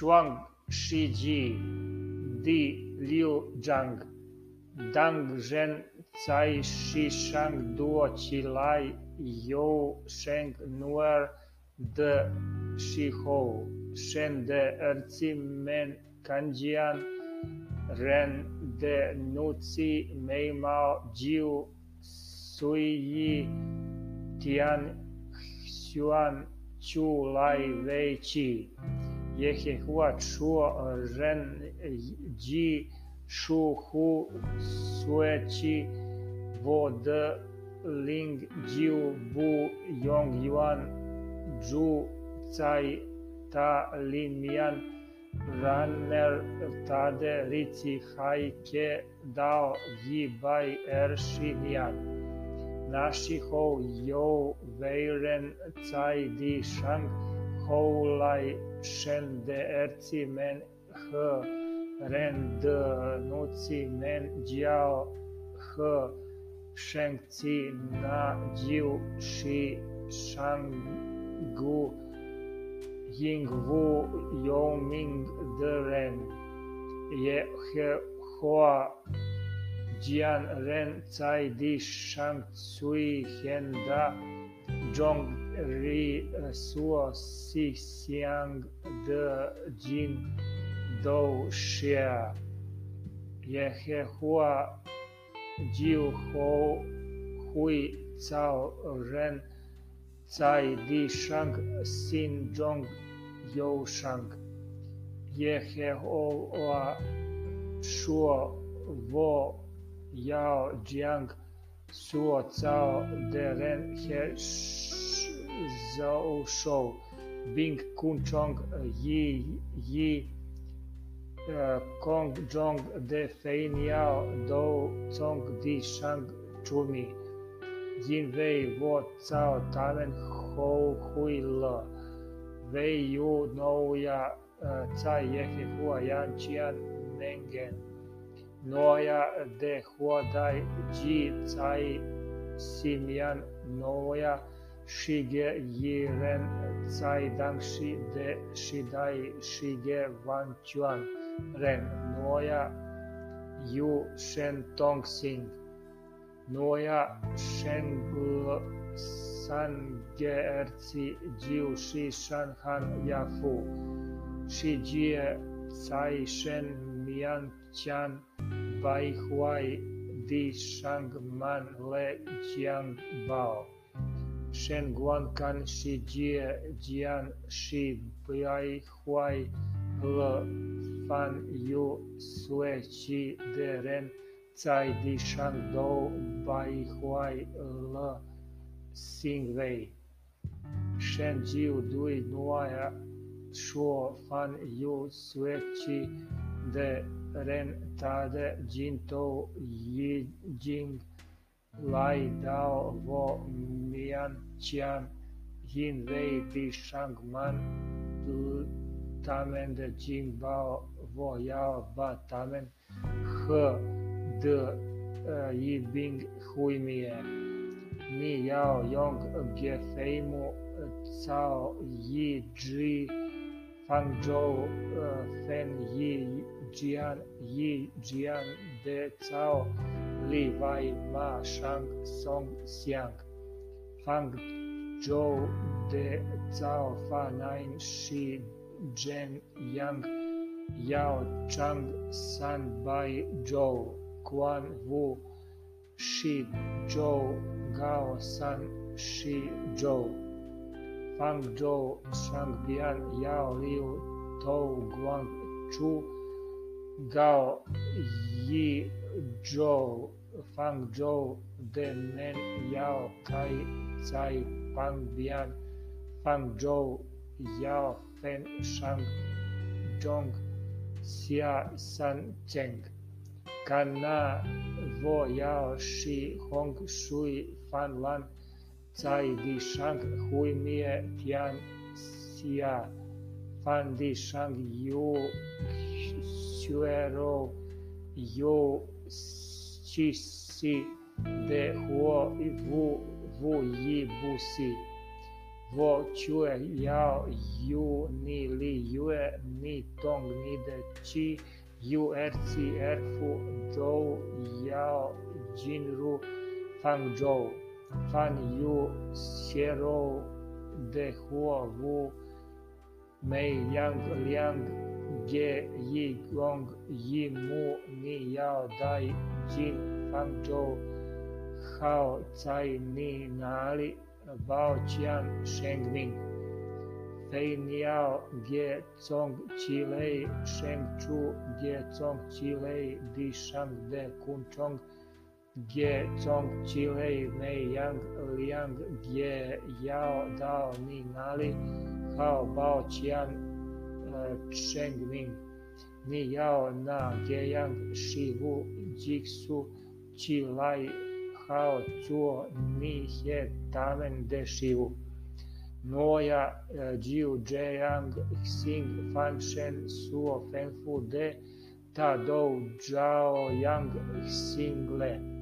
Chuang Shiji, Di Liu Zhang, Dang Zhen Cai Shi Shang Duo Qi Lai, You Sheng Nuer, De Shi Hou, Shen De Erci Men Kanjian, Ren De Nuci Mei Mao Jiu, Sui Yi, Tian Xuan Chu Lai Wei Qi, Yehe Hua Chuo Ren Ji Shu Hu Sue Qi Vo De Ling Jiu Bu Yong Yuan Zhu Cai Ta Lin Mian Ranner Tade Rici Hai Ke Dao Yi Bai Er Shi Nian. Nashi Ho Yo Weiren Cai Di Shang Ho Lai Shen De Erci Men He Ren De Nuci Men Jiao He Sheng Ci Na Jiu Shi Shang Gu Ying Wu Yo Ming De Ren. Ye He Hoa Jian Ren Cai Di Shang Cui Hian Da Zhong Ri Suo Si Xiang De Jin Do Xia Ye He Hua Jiu Ho Hui Cao Ren Cai Di Shang Xin Zhong Yo Shang. Ye He Hoa Shuo Wo Yao Jiang Suo Cao De Ren He Zhou Shou Bing Kun Chong Yi Yi Kong Zhong De Fein Yao Do Cong Di Shang Chumi Yin Wei Wo Cao Tamen Ho Hui Le Wei Yu No Ya Cai Yehe Hua Yan Qian Nengen Noia de Huadai Ji Cai Simian Noia Shige Yiren Cai Dangshi de Shidai Shige Wan Chuan Ren Noia Yu Shen Tong Sing Noia Shen San Gerzi Jiu Shi Shan Han Yafu Shi Jie Cai Shen Mian Qian Bai Huai Di Shang Man Le Jiang Bao Shen Guan Kan Shi Jie Jian Shi Bai Huai Le Fan Yu Sue Chi De Ren Cai Di Shang Do Bai Huai Le Sing Wei. Shen Jiu Dui Nuaya Shuo Fan Yu Sue Chi De Ren Tade Jintou Yi Jing Lai Dao Vo Mian Qian Yin Wei Di Shang Man Tamen De Jing Bao Vo Yao Ba Tamen He De Yi Bing Hui Mie Mi Yao Yong Ge Fei Mu Cao Yi Zhi Fang Zhou Fen Yi Jian Yi Jian De Cao Li Wai Ma Shang Song Xiang Fang Zhou De Cao Fa Nine Shi Zhen Yang Yao Chang San Bai Zhou Quan Wu Shi Zhou Gao San Shi Zhou Fang Zhou Shang Bian Yao Liu Tou Guang Chu Gao Yi Zhou Fang Zhou De Men Yao Cai Pang Bian Fang Zhou Yao Fen Shang Zhong Xia San Cheng Kan Na Vo Yao Shi Hong Shui Fan Lan Cai Di Shang Hui Mie Tian Xia Fan Di Shang Yu Xuero Yu Qi Si De Huo Wu Wu Yi Bu Si. Wo chue yao yu ni li yue ni tong ni de chi yu er ci er fu dou yao jin ru fang zhou. Fan yu xiero de huo wu mei yang liang ni yao dai jin fang zhou hao cai ni nali bao qian sheng ming fei niao ge zong qi lei sheng chu ge zong qi lei di shang de kun chong ge zong qi lei mei yang liang ge yao dao ni nali hao bao qian sheng ming ni yao na ge yang shi wu jik su qi lai hao zuo ni he tamen de shivu. Noya jiu jiang xing fan shen suo fen fu de ta dou zhao yang xing le.